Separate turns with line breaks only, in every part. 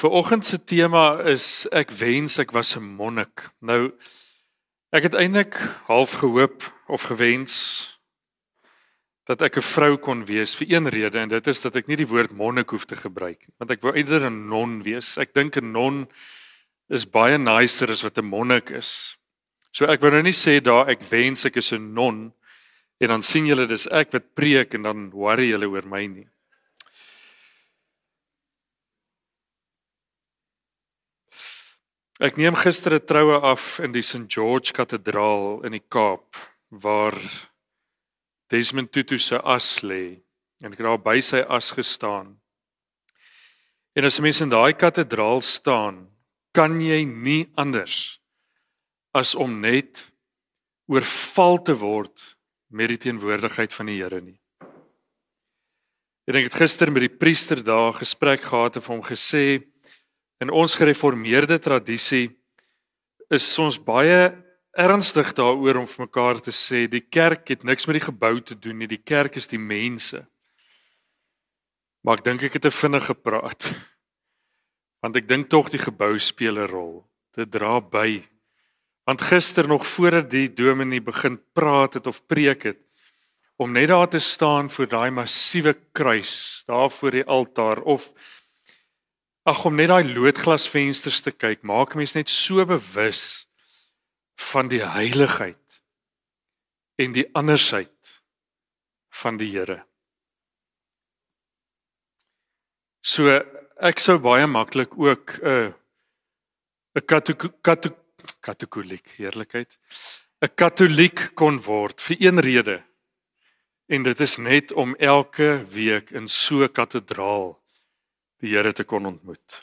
Vanoggend se tema is ek wens ek was 'n monnik. Nou ek het eintlik half gehoop of gewens dat ek 'n vrou kon wees vir een rede en dit is dat ek nie die woord monnik hoef te gebruik nie, want ek wou eerder 'n non wees. Ek dink 'n non is baie nicer as wat 'n monnik is. So ek wou nou nie sê daar ek wens ek is 'n non en dan sien julle dis ek wat preek en dan worry julle oor my nie. Ek neem gister 'n troue af in die St George Kathedraal in die Kaap waar Desmond Tutu se as lê en ek het daar by sy as gestaan. En as mense in daai kathedraal staan, kan jy nie anders as om net oorval te word met die teenwoordigheid van die Here nie. En ek het gister met die priester daar gesprek gehad en hom gesê In ons gereformeerde tradisie is ons baie ernstig daaroor om vir mekaar te sê die kerk het niks met die gebou te doen nie, die kerk is die mense. Maar ek dink ek het te vinnig gepraat. Want ek dink tog die gebou speel 'n rol. Dit dra by. Want gister nog voordat die dominee begin praat het of preek het om net daar te staan voor daai massiewe kruis daar voor die altaar of Ag om net daai loodglasvensters te kyk, maak mense net so bewus van die heiligheid en die andersheid van die Here. So ek sou baie maklik ook 'n uh, 'n katoliek katoliek heerlikheid 'n katoliek kon word vir een rede en dit is net om elke week in so 'n kathedraal die Here te kon ontmoet.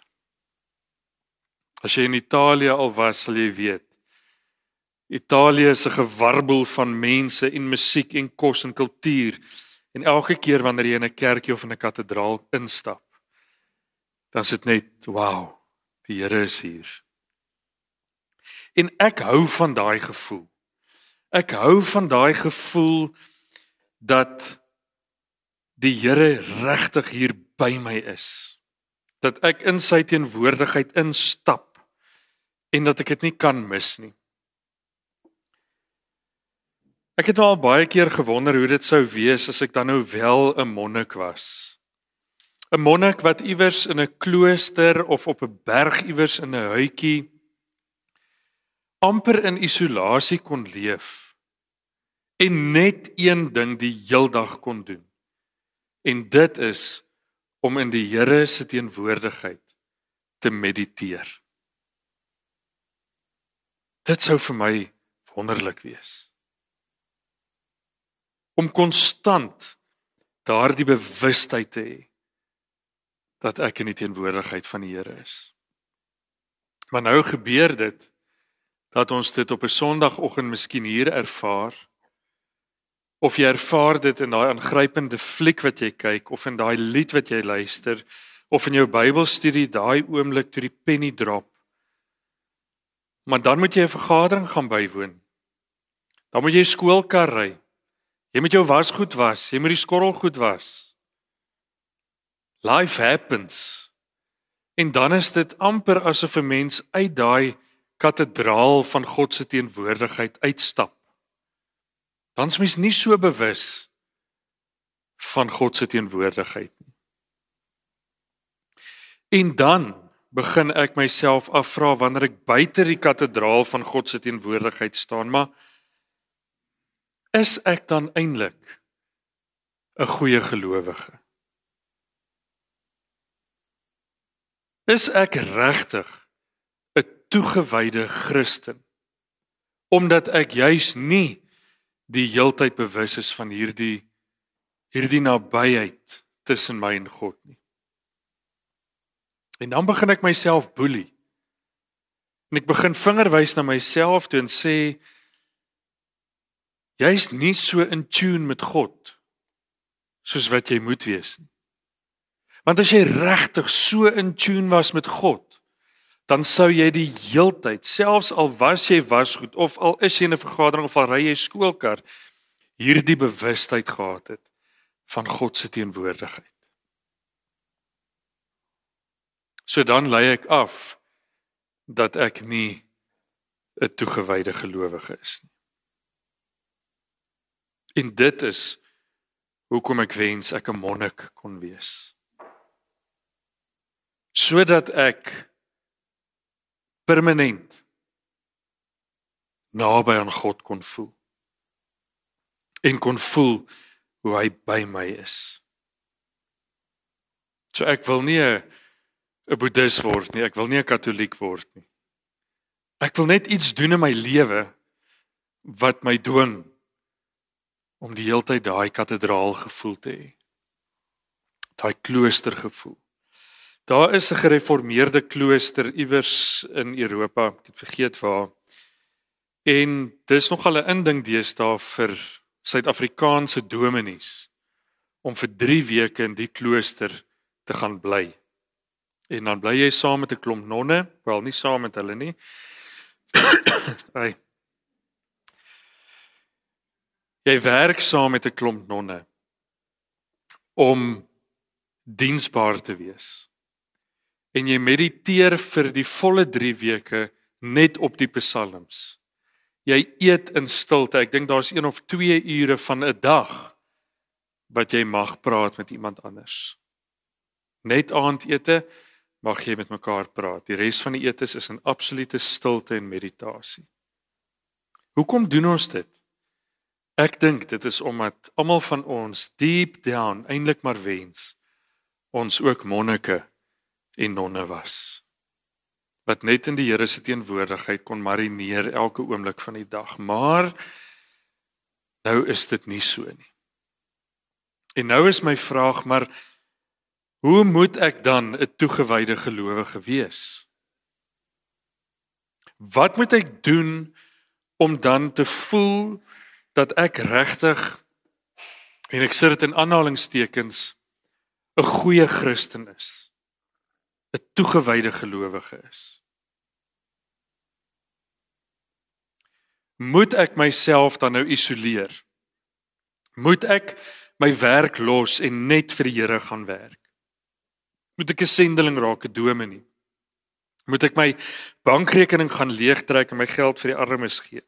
As jy in Italië al was, sal jy weet. Italië is 'n gewarbel van mense en musiek en kos en kultuur. En elke keer wanneer jy in 'n kerkie of in 'n kathedraal instap, dan is dit net wow, die Here is hier. En ek hou van daai gevoel. Ek hou van daai gevoel dat die Here regtig hier by my is dat ek in sy teenwoordigheid instap en dat ek dit nie kan mis nie. Ek het al baie keer gewonder hoe dit sou wees as ek dan nou wel 'n monnik was. 'n Monnik wat iewers in 'n klooster of op 'n berg iewers in 'n huitjie amper in isolasie kon leef en net een ding die heeldag kon doen. En dit is om in die Here se teenwoordigheid te mediteer. Dit sou vir my wonderlik wees. Om konstant daardie bewustheid te hê dat ek in die teenwoordigheid van die Here is. Maar nou gebeur dit dat ons dit op 'n Sondagoggend miskien hier ervaar of jy ervaar dit in daai aangrypende fliek wat jy kyk of in daai lied wat jy luister of in jou Bybelstudie daai oomblik toe die penny drop. Maar dan moet jy 'n vergadering gaan bywoon. Dan moet jy skoolkar ry. Jy moet jou wasgoed was, jy moet die skorrel goed was. Life happens. En dan is dit amper asof 'n mens uit daai kathedraal van God se teenwoordigheid uitstap dan's mens nie so bewus van God se teenwoordigheid nie. En dan begin ek myself afvra wanneer ek buite die kathedraal van God se teenwoordigheid staan, maar is ek dan eintlik 'n goeie gelowige? Is ek regtig 'n toegewyde Christen? Omdat ek juis nie die heeltyd bewus is van hierdie hierdie nabyheid tussen my en God nie. En dan begin ek myself boelie. En ek begin vingerwys na myself toe en sê jy's nie so in tune met God soos wat jy moet wees nie. Want as jy regtig so in tune was met God, dan sou jy die heeltyd, selfs al was jy wasgoed of al is jy in 'n vergadering of al ry jy skoolkar, hierdie bewustheid gehad het van God se teenwoordigheid. So dan lei ek af dat ek nie 'n toegewyde gelowige is nie. En dit is hoekom ek wens ek 'n monnik kon wees. Sodat ek permanent naby aan God kon voel en kon voel hoe hy by my is. So ek wil nie 'n boeddhis word nie, ek wil nie 'n katoliek word nie. Ek wil net iets doen in my lewe wat my dwing om die hele tyd daai kathedraal gevoel te hê. Daai klooster gevoel. Daar is 'n gereformeerde klooster iewers in Europa, ek het vergeet waar. En dis nogal 'n inding deesdae vir Suid-Afrikaanse dominees om vir 3 weke in die klooster te gaan bly. En dan bly jy saam met 'n klomp nonne, wel nie saam met hulle nie. Ai. jy werk saam met 'n klomp nonne om diensbaar te wees. En jy mediteer vir die volle 3 weke net op die psalms jy eet in stilte. Ek dink daar's 1 of 2 ure van 'n dag wat jy mag praat met iemand anders. Net aandete mag jy met mekaar praat. Die res van die etes is in absolute stilte en meditasie. Hoekom doen ons dit? Ek dink dit is omdat almal van ons deep down eintlik maar wens ons ook monnike en nonne was wat net in die Here se teenwoordigheid kon marineer elke oomblik van die dag. Maar nou is dit nie so nie. En nou is my vraag maar hoe moet ek dan 'n toegewyde gelowige wees? Wat moet ek doen om dan te voel dat ek regtig en ek sit dit in aanhalingstekens 'n goeie Christen is? 'n toegewyde gelowige is. Moet ek myself dan nou isoleer? Moet ek my werk los en net vir die Here gaan werk? Moet ek 'n sendeling raak, 'n dominee? Moet ek my bankrekening gaan leegtrek en my geld vir die armes gee?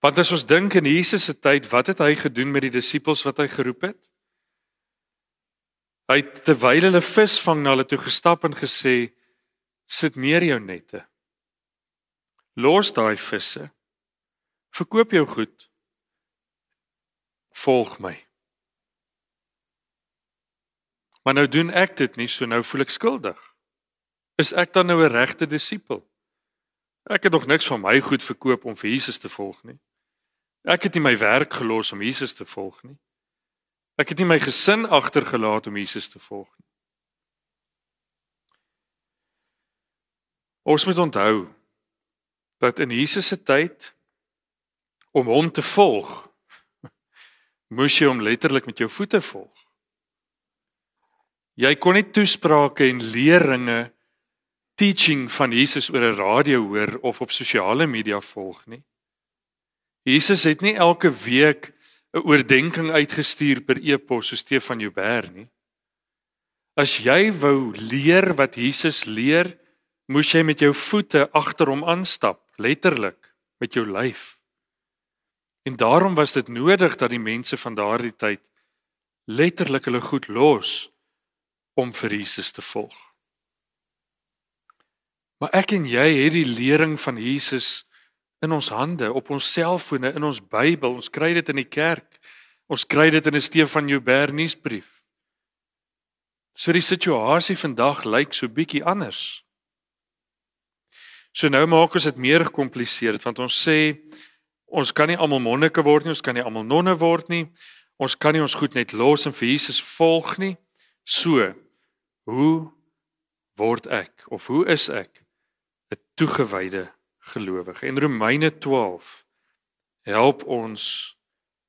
Want as ons dink in Jesus se tyd, wat het hy gedoen met die disippels wat hy geroep het? Hy het terwyl hulle visvang na hulle toe gestap en gesê: "Sit neer jou nette." Los daai visse. Verkoop jou goed. Volg my. Maar nou doen ek dit nie, so nou voel ek skuldig. Is ek dan nou 'n regte disipel? Ek het nog niks van my goed verkoop om vir Jesus te volg nie. Ek het nie my werk gelos om Jesus te volg nie. Ek het nie my gesin agtergelaat om Jesus te volg nie. Ons moet onthou dat in Jesus se tyd om hom te volg moes jy hom letterlik met jou voete volg. Jy kon nie toesprake en leringe teaching van Jesus oor 'n radio hoor of op sosiale media volg nie. Jesus het nie elke week 'n oordeenking uitgestuur per e-pos so Stefan Joubert nie. As jy wou leer wat Jesus leer, moes jy met jou voete agter hom aanstap letterlik met jou lyf. En daarom was dit nodig dat die mense van daardie tyd letterlik hulle goed los om vir Jesus te volg. Maar ek en jy het die lering van Jesus in ons hande, op ons selfone, in ons Bybel. Ons kry dit in die kerk. Ons kry dit in 'n Stefan Joubert nuusbrief. So die situasie vandag lyk so bietjie anders. So nou maak ons dit meer gekompliseerd want ons sê ons kan nie almal monnike word nie, ons kan nie almal nonne word nie. Ons kan nie ons goed net los en vir Jesus volg nie. So hoe word ek of hoe is ek 'n toegewyde gelowige? En Romeine 12 help ons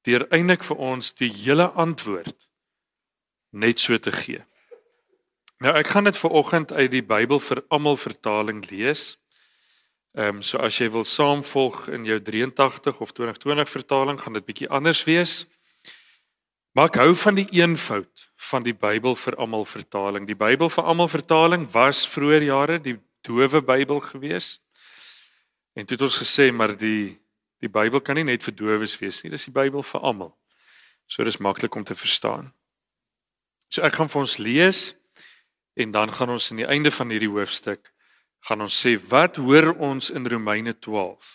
deur eintlik vir ons die hele antwoord net so te gee. Nou ek gaan dit vir oggend uit die Bybel vir almal vertaling lees. Ehm um, so as jy wil saamvolg in jou 83 of 2020 vertaling gaan dit bietjie anders wees. Maar ek hou van die eenvoud van die Bybel vir almal vertaling. Die Bybel vir almal vertaling was vroeër jare die dowe Bybel gewees. En toe het ons gesê maar die die Bybel kan nie net vir dowes wees nie, dis die Bybel vir almal. So dis maklik om te verstaan. So ek gaan vir ons lees en dan gaan ons aan die einde van hierdie hoofstuk gaan ons sê wat hoor ons in Romeine 12?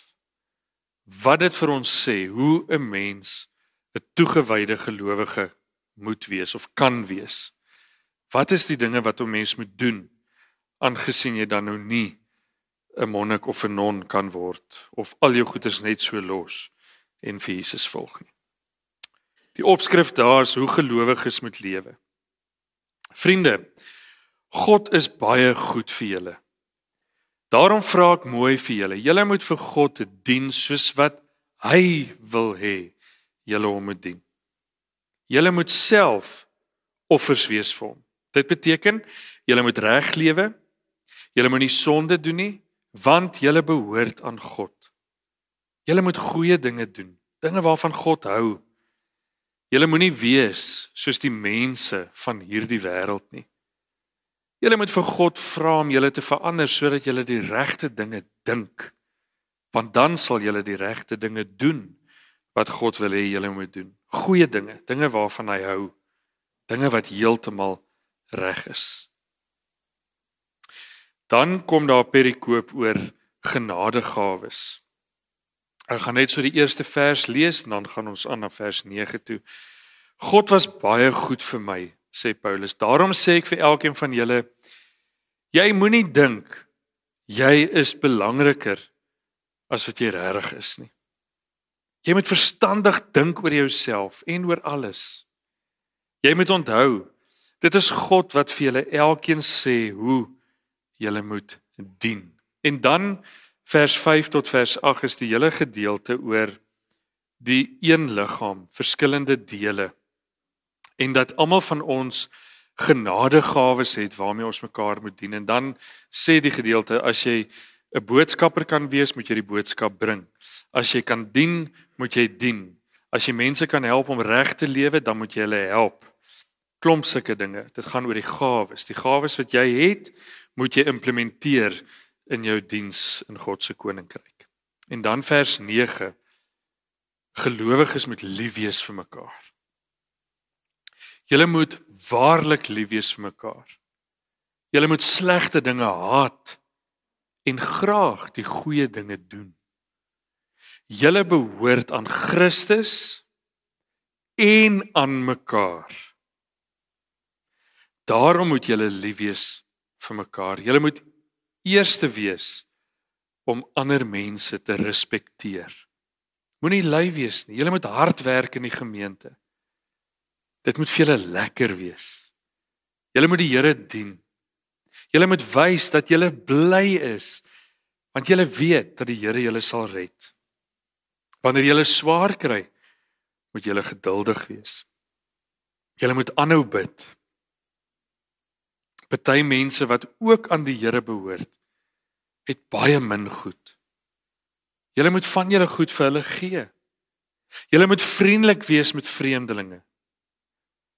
Wat dit vir ons sê hoe 'n mens 'n toegewyde gelowige moet wees of kan wees. Wat is die dinge wat 'n mens moet doen aangesien jy dan nou nie 'n monnik of 'n non kan word of al jou goeders net so los en vir Jesus volg nie. Die opskrif daar is hoe gelowiges moet lewe. Vriende, God is baie goed vir julle. Daarom vra ek mooi vir julle. Julle moet vir God dien soos wat hy wil hê julle hom moet dien. Julle moet self offers wees vir hom. Dit beteken julle moet reg lewe. Julle moenie sonde doen nie want julle behoort aan God. Julle moet goeie dinge doen, dinge waarvan God hou. Julle moenie wees soos die mense van hierdie wêreld nie. Julle moet vir God vra om julle te verander sodat julle die regte dinge dink. Want dan sal julle die regte dinge doen wat God wil hê julle moet doen. Goeie dinge, dinge waarvan hy hou. Dinge wat heeltemal reg is. Dan kom daar perikoop oor genadegawes. Ek gaan net so die eerste vers lees en dan gaan ons aan na vers 9 toe. God was baie goed vir my, sê Paulus. Daarom sê ek vir elkeen van julle, jy moenie dink jy is belangriker as wat jy regtig is nie. Jy moet verstandig dink oor jouself en oor alles. Jy moet onthou, dit is God wat vir julle elkeen sê hoe julle moet dien. En dan vers 5 tot vers 8 is die hele gedeelte oor die een liggaam, verskillende dele. En dat almal van ons genadegawes het waarmee ons mekaar moet dien. En dan sê die gedeelte as jy 'n boodskapper kan wees, moet jy die boodskap bring. As jy kan dien, moet jy dien. As jy mense kan help om reg te lewe, dan moet jy hulle help. Klomp sulke dinge. Dit gaan oor die gawes. Die gawes wat jy het, moet jy implementeer in jou diens in God se koninkryk. En dan vers 9 gelowiges moet lief wees vir mekaar. Julle moet waarlik lief wees vir mekaar. Julle moet slegte dinge haat en graag die goeie dinge doen. Julle behoort aan Christus en aan mekaar. Daarom moet julle lief wees vir mekaar. Julle moet eerste wees om ander mense te respekteer. Moenie lui wees nie. Julle moet hard werk in die gemeente. Dit moet vir julle lekker wees. Julle moet die Here dien. Julle moet wys dat julle bly is want julle weet dat die Here julle sal red. Wanneer julle swaar kry, moet julle geduldig wees. Julle moet aanhou bid. Party mense wat ook aan die Here behoort, het baie min goed. Julle moet van julle goed vir hulle gee. Julle moet vriendelik wees met vreemdelinge.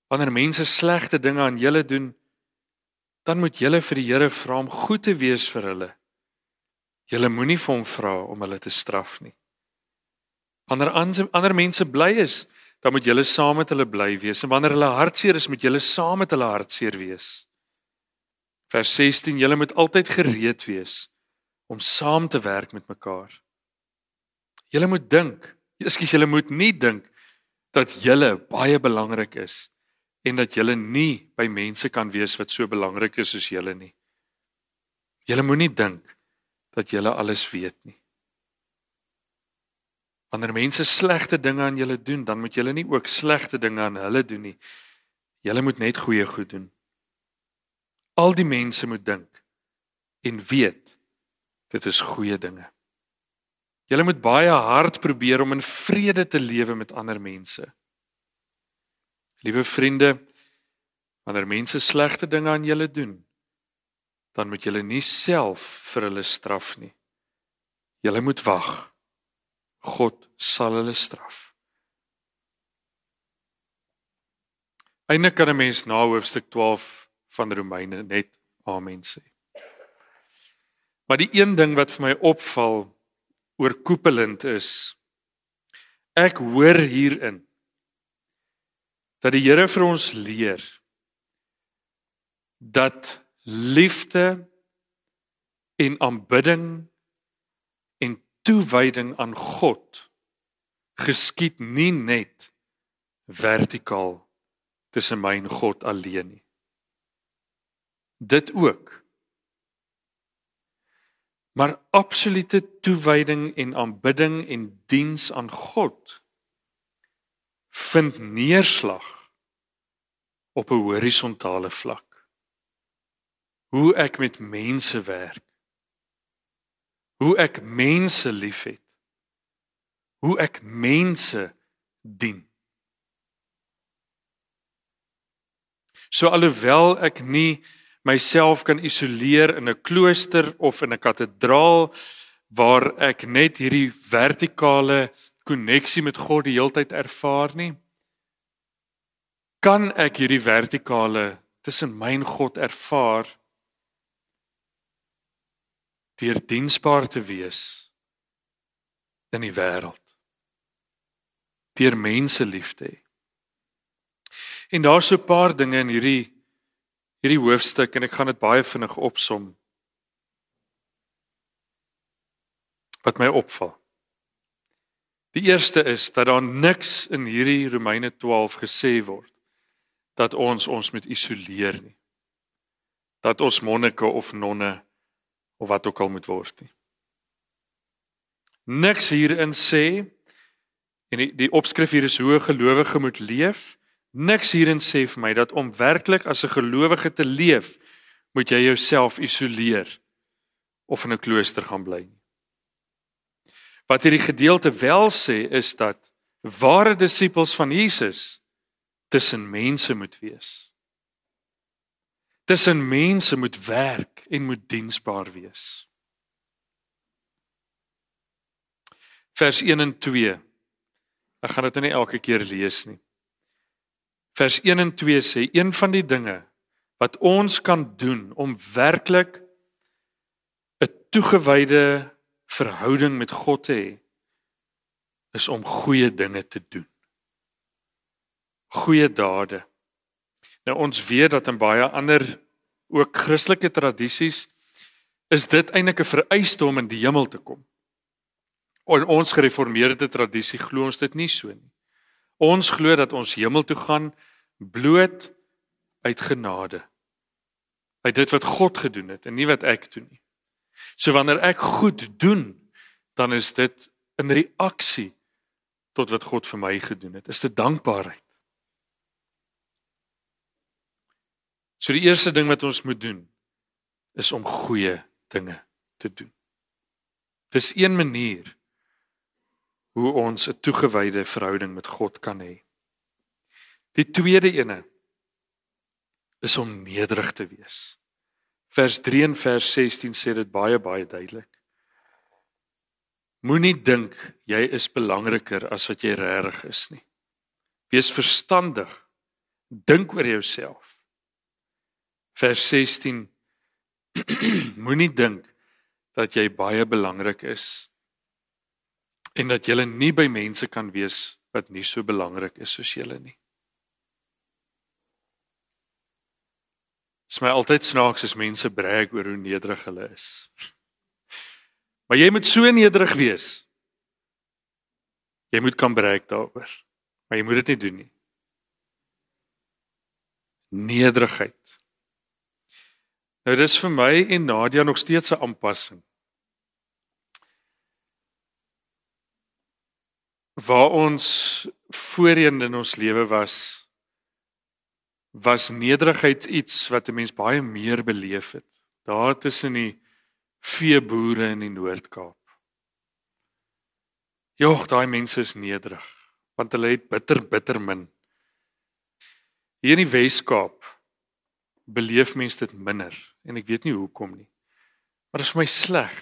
Wanneer mense slegte dinge aan julle doen, dan moet julle vir die Here vra om goed te wees vir hulle. Julle moenie vir hom vra om hulle te straf nie. Wanneer ander mense bly is, dan moet julle saam met hulle bly wees en wanneer hulle hartseer is, moet julle saam met hulle hartseer wees. Vers 16: Julle moet altyd gereed wees om saam te werk met mekaar. Julle moet dink, ekskuus, julle moet nie dink dat julle baie belangrik is en dat julle nie by mense kan wees wat so belangrik is soos julle nie. Julle moenie dink dat julle alles weet nie. Wanneer mense slegte dinge aan julle doen, dan moet julle nie ook slegte dinge aan hulle doen nie. Julle moet net goeie goed doen al die mense moet dink en weet dit is goeie dinge. Julle moet baie hard probeer om in vrede te lewe met ander mense. Liewe vriende, wanneer mense slegte dinge aan julle doen, dan moet julle nie self vir hulle straf nie. Julle moet wag. God sal hulle straf. Eindelik kan 'n mens na hoofstuk 12 van Romeine net amen sê. Maar die een ding wat vir my opval oorkoepelend is ek hoor hierin dat die Here vir ons leer dat liefde en aanbidding en toewyding aan God geskied nie net vertikaal tussen my en God alleen nie. Dit ook. Maar absolute toewyding en aanbidding en diens aan God vind neerslag op 'n horisontale vlak. Hoe ek met mense werk. Hoe ek mense liefhet. Hoe ek mense dien. So alhoewel ek nie myself kan isoleer in 'n klooster of in 'n kathedraal waar ek net hierdie vertikale koneksie met God die heeltyd ervaar nie kan ek hierdie vertikale tussen my en God ervaar deur diensbaar te wees in die wêreld deur mense lief te hê. En daar's so 'n paar dinge in hierdie hierdie hoofstuk en ek gaan dit baie vinnig opsom wat my opval Die eerste is dat daar niks in hierdie Romeine 12 gesê word dat ons ons moet isoleer nie. Dat ons monnike of nonne of wat ook al moet word nie. Niks hierin sê en die, die opskrif hier is hoe gelowige moet leef. Niks hierin sê vir my dat om werklik as 'n gelowige te leef, moet jy jouself isoleer of in 'n klooster gaan bly nie. Wat hierdie gedeelte wel sê is dat ware disippels van Jesus tussen mense moet wees. Tussen mense moet werk en moet diensbaar wees. Vers 1 en 2. Ek gaan dit nou nie elke keer lees nie. Vers 1 en 2 sê een van die dinge wat ons kan doen om werklik 'n toegewyde verhouding met God te hê is om goeie dinge te doen. Goeie dade. Nou ons weet dat in baie ander ook Christelike tradisies is dit eintlik 'n vereiste om in die hemel te kom. In ons gereformeerde tradisie glo ons dit nie so nie. Ons glo dat ons hemel toe gaan bloot uit genade. Uit dit wat God gedoen het en nie wat ek doen nie. So wanneer ek goed doen, dan is dit in reaksie tot wat God vir my gedoen het. Is dit dankbaarheid? So die eerste ding wat ons moet doen is om goeie dinge te doen. Dis een manier hoe ons 'n toegewyde verhouding met God kan hê. Die tweede ene is om nederig te wees. Vers 3 en vers 16 sê dit baie baie duidelik. Moenie dink jy is belangriker as wat jy regtig is nie. Wees verstandig. Dink oor jouself. Vers 16 Moenie dink dat jy baie belangrik is en dat jy nie by mense kan wees wat nie so belangrik is soos jy nie. Dit is my altyd snaaks as mense brag oor hoe nederig hulle is. Maar jy moet so nederig wees. Jy moet kan brag daaroor. Maar jy moet dit nie doen nie. Nederigheid. Nou dis vir my en Nadia nog steeds 'n aanpassing. Waar ons voorheen in ons lewe was was nederigheid iets wat 'n mens baie meer beleef het. Daar tussen die veeboere in die Noord-Kaap. Jogg, daai mense is nederig want hulle het bitter bitter min. Hier in die Wes-Kaap beleef mense dit minder en ek weet nie hoekom nie. Maar dit is vir my sleg.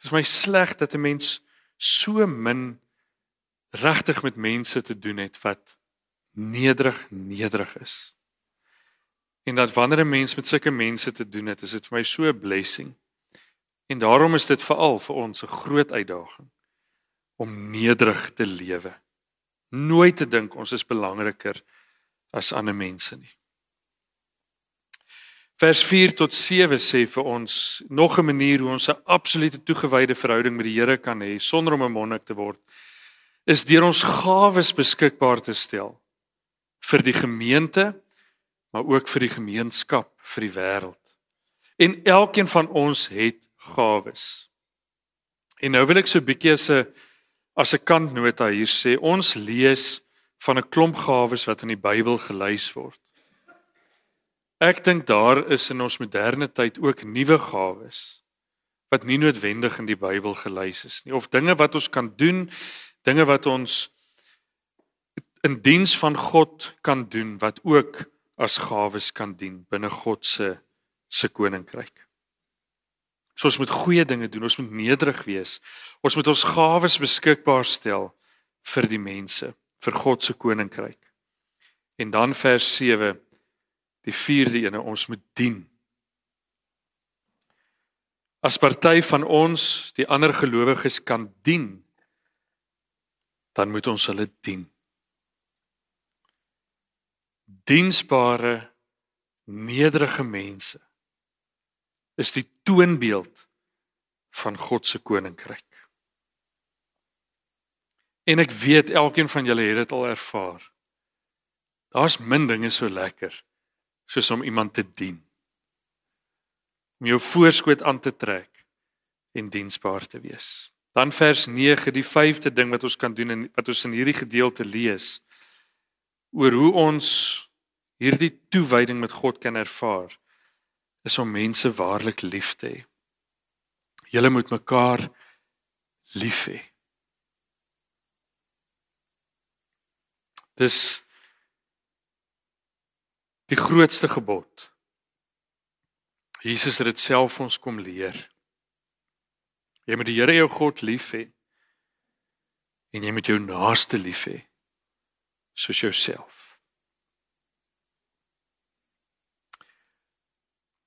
Dit is my sleg dat 'n mens so min regtig met mense te doen het wat nederig nederig is. En dat wanneer 'n mens met sulke mense te doen het, is dit vir my so 'n blessing. En daarom is dit veral vir ons 'n groot uitdaging om nederig te lewe. Nooit te dink ons is belangriker as ander mense nie. Vers 4 tot 7 sê vir ons nog 'n manier hoe ons 'n absolute toegewyde verhouding met die Here kan hê sonder om 'n monnik te word is deur ons gawes beskikbaar te stel vir die gemeente maar ook vir die gemeenskap, vir die wêreld. En elkeen van ons het gawes. En nou wil ek so 'n bietjie as 'n as 'n kantnota hier sê, ons lees van 'n klomp gawes wat in die Bybel gelys word. Ek dink daar is in ons moderne tyd ook nuwe gawes wat nie noodwendig in die Bybel gelys is nie of dinge wat ons kan doen, dinge wat ons in diens van God kan doen wat ook as gawes kan dien binne God se se koninkryk. So ons moet goeie dinge doen, ons moet nederig wees. Ons moet ons gawes beskikbaar stel vir die mense, vir God se koninkryk. En dan vers Die vierde ene ons moet dien. As party van ons die ander gelowiges kan dien, dan moet ons hulle dien. Diensbare nederige mense is die toonbeeld van God se koninkryk. En ek weet elkeen van julle het dit al ervaar. Daar's min dinge so lekker soos om iemand te dien. Om jou voorskoot aan te trek en diensbaar te wees. Dan vers 9, die vyfde ding wat ons kan doen en wat ons in hierdie gedeelte lees oor hoe ons hierdie toewyding met God kan ervaar is om mense waarlik lief te hê. Julle moet mekaar lief hê. Dis die grootste gebod. Jesus het dit self ons kom leer. Jy moet die Here jou God lief hê en jy moet jou naaste lief hê soos jouself.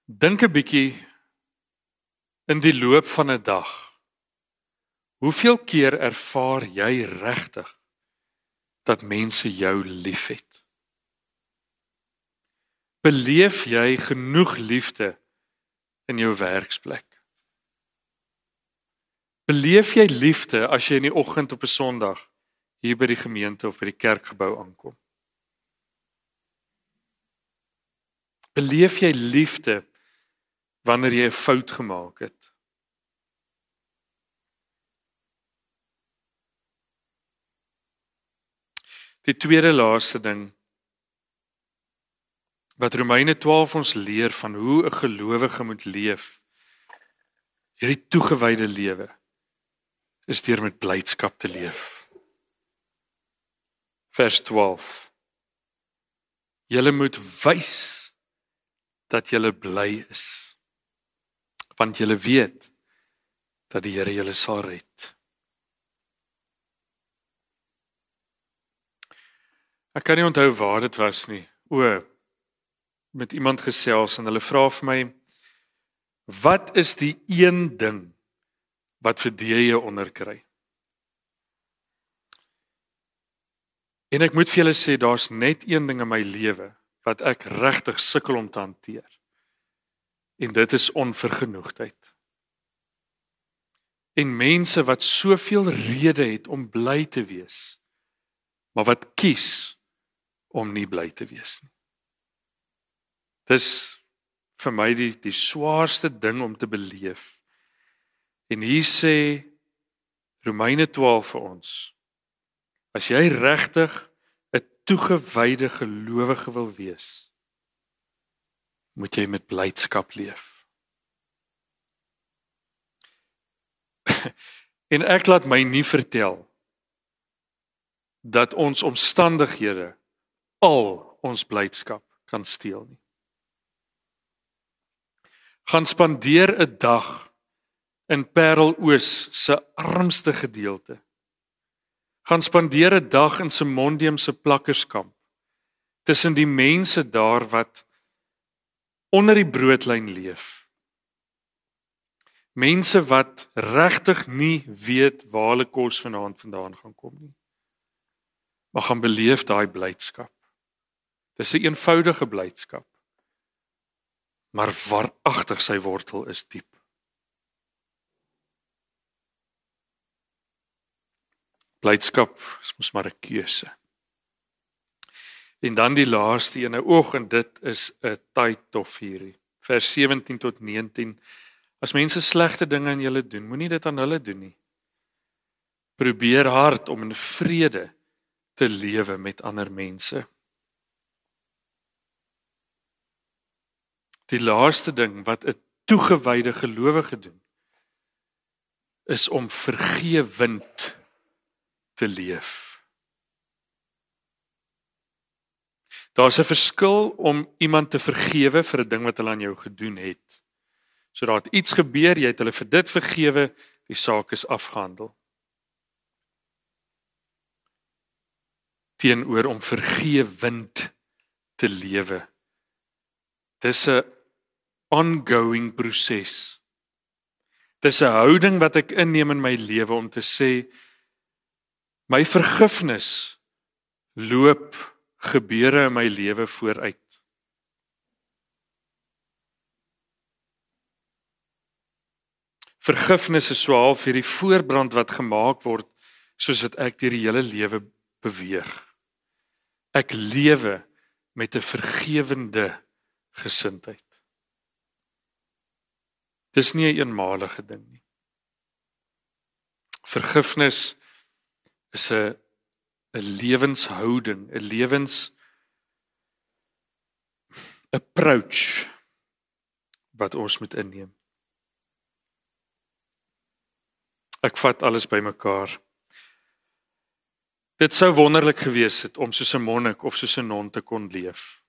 Dink 'n bietjie in die loop van 'n dag. Hoeveel keer ervaar jy regtig dat mense jou liefhet? Beleef jy genoeg liefde in jou werksplek? Beleef jy liefde as jy in die oggend op 'n Sondag hier by die gemeente of by die kerkgebou aankom? Beleef jy liefde wanneer jy 'n fout gemaak het? Die tweede laaste ding wat Romeine 12 ons leer van hoe 'n gelowige moet leef. Hierdie toegewyde lewe is deur met blydskap te leef. Vers 12. Julle moet wys dat julle bly is. Want julle weet dat die Here julle sal red. Ek kan nie onthou waar dit was nie. O, met iemand gesels en hulle vra vir my wat is die een ding wat vir jy onderkry? En ek moet vir julle sê daar's net een ding in my lewe wat ek regtig sukkel om te hanteer. En dit is onvergenoegdheid. En mense wat soveel redes het om bly te wees, maar wat kies om nie bly te wees nie. Dis vir my die die swaarste ding om te beleef. En hier sê Romeine 12 vir ons. As jy regtig 'n toegewyde gelowige wil wees, moet jy met blydskap leef. en ek laat my nie vertel dat ons omstandighede al ons blydskap kan steel nie gaan spandeer 'n dag in Pareloos se armste gedeelte. Gaan spandeer 'n dag in Simondium se plakkerskamp tussen die mense daar wat onder die broodlyn leef. Mense wat regtig nie weet waar hulle kos vanaand vandaan gaan kom nie. Maar gaan beleef daai blydskap. Dis 'n eenvoudige blydskap. Maar waaragtig sy wortel is diep. Blydskap is mos maar 'n keuse. En dan die laaste ene oog en dit is 'n tyd of hierdie. Vers 17 tot 19. As mense slegte dinge aan julle doen, moenie dit aan hulle doen nie. Probeer hard om in vrede te lewe met ander mense. Die laaste ding wat 'n toegewyde gelowige doen is om vergewend te leef. Daar's 'n verskil om iemand te vergewe vir 'n ding wat hulle aan jou gedoen het. So daar het iets gebeur, jy het hulle vir dit vergewe, die saak is afgehandel. Teenoor om vergewend te lewe. Dis 'n ongoing proses. Dis 'n houding wat ek inneem in my lewe om te sê my vergifnis loop gebeure in my lewe vooruit. Vergifnis is so half hierdie voorbrand wat gemaak word soos wat ek deur die hele lewe beweeg. Ek lewe met 'n vergewende gesindheid. Dis nie 'n eenmalige ding nie. Vergifnis is 'n 'n lewenshouding, 'n lewens approach wat ons moet inneem. Ek vat alles bymekaar. Dit sou wonderlik gewees het om soos 'n monnik of soos 'n non te kon leef.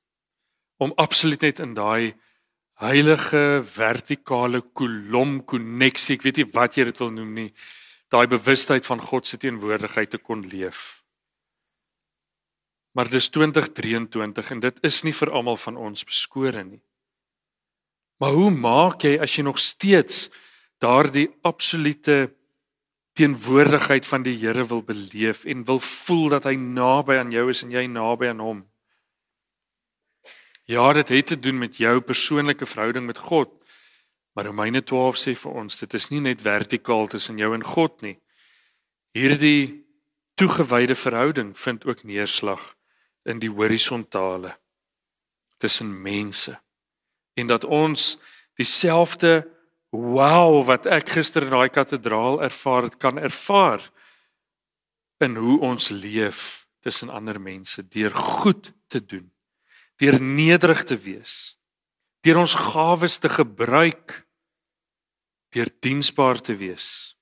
Om absoluut net in daai heilige vertikale kolom koneksie, ek weet nie wat jy dit wil noem nie, daai bewustheid van God se teenwoordigheid te kon leef. Maar dis 2023 en dit is nie vir almal van ons beskore nie. Maar hoe maak jy as jy nog steeds daardie absolute teenwoordigheid van die Here wil beleef en wil voel dat hy naby aan jou is en jy naby aan hom? Ja, dit het te doen met jou persoonlike verhouding met God. Maar Romeine 12 sê vir ons dit is nie net vertikaal tussen jou en God nie. Hierdie toegewyde verhouding vind ook neerslag in die horisontale tussen mense en dat ons dieselfde wow wat ek gister in daai kathedraal ervaar het kan ervaar in hoe ons leef tussen ander mense deur goed te doen deur nederig te wees deur ons gawes te gebruik deur diensbaar te wees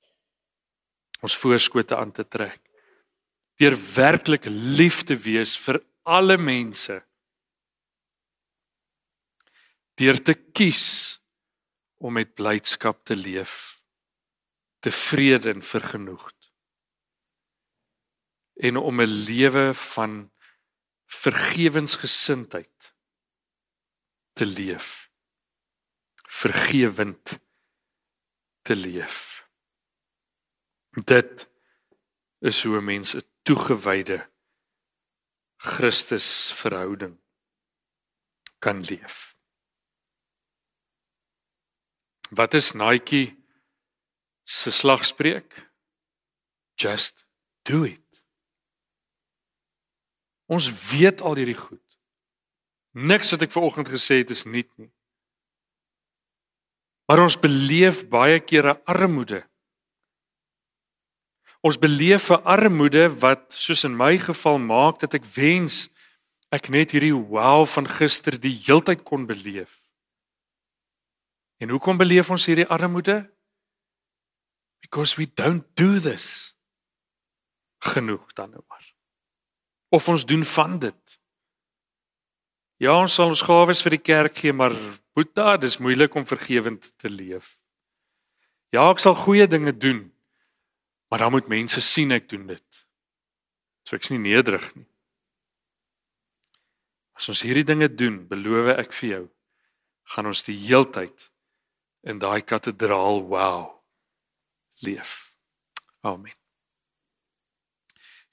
ons voorskote aan te trek. Deur werklik lief te wees vir alle mense. Deur te kies om met blydskap te leef tevrede en vergenoegd. En om 'n lewe van vergewensgesindheid te leef. Vergewend te leef dit is hoe 'n mens 'n toegewyde Christus verhouding kan leef. Wat is Nike se slagspreuk? Just do it. Ons weet al hierdie goed. Niks wat ek ver oggend gesê het is nuut nie. Maar ons beleef baie kere armoede Ons beleef 'n armoede wat soos in my geval maak dat ek wens ek net hierdie wow van gister die heeltyd kon beleef. En hoekom beleef ons hierdie armoede? Because we don't do this. Genoeg dan nou maar. Of ons doen van dit. Ja, ons sal ons gawes vir die kerk gee, maar Boeta, dis moeilik om vergewend te leef. Ja, ek sal goeie dinge doen. Maar dan moet mense sien ek doen dit. So ek's nie nederig nie. As ons hierdie dinge doen, beloof ek vir jou, gaan ons die heeltyd in daai kathedraal wow leef. Amen.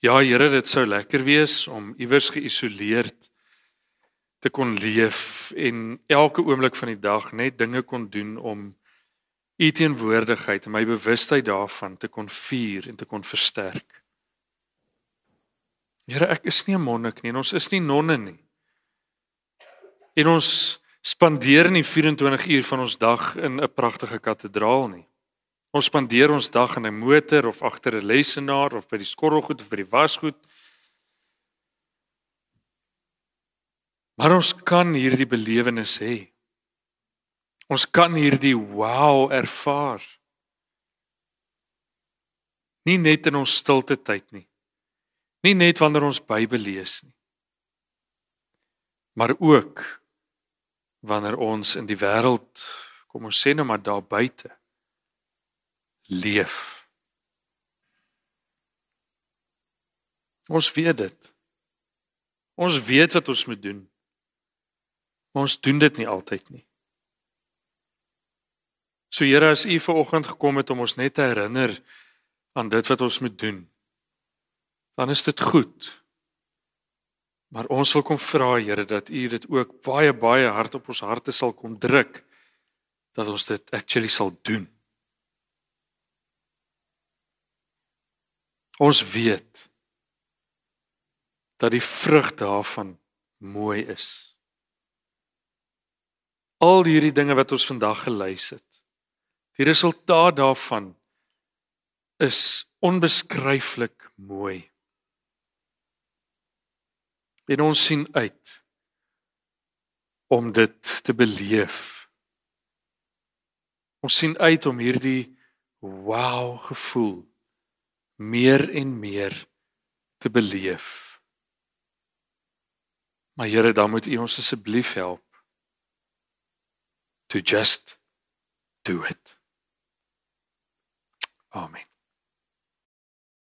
Ja, Here, dit sou lekker wees om iewers geïsoleerd te kon leef en elke oomblik van die dag net dinge kon doen om u teenwoordigheid en my bewustheid daarvan te kon vier en te kon versterk. Here, ek is nie 'n monnik nie en ons is nie nonne nie. En ons spandeer nie 24 uur van ons dag in 'n pragtige kathedraal nie. Ons spandeer ons dag in 'n motor of agter 'n lesenaar of by die skorrelgoed of by die wasgoed. Maar ons kan hierdie belewenis hê. Ons kan hierdie wow ervaar. Nie net in ons stilte tyd nie. Nie net wanneer ons Bybel lees nie. Maar ook wanneer ons in die wêreld, kom ons sê nou maar daar buite leef. Ons weet dit. Ons weet wat ons moet doen. Maar ons doen dit nie altyd nie. So Here, as U ver oggend gekom het om ons net te herinner aan dit wat ons moet doen, dan is dit goed. Maar ons wil kom vra Here dat U dit ook baie baie hard op ons harte sal kom druk dat ons dit actually sal doen. Ons weet dat die vrug daarvan mooi is. Al hierdie dinge wat ons vandag gelys het. Die resultaat daarvan is onbeskryflik mooi. En ons sien uit om dit te beleef. Ons sien uit om hierdie wow gevoel meer en meer te beleef. Maar Here, dan moet U ons asseblief help to just do it. Amen.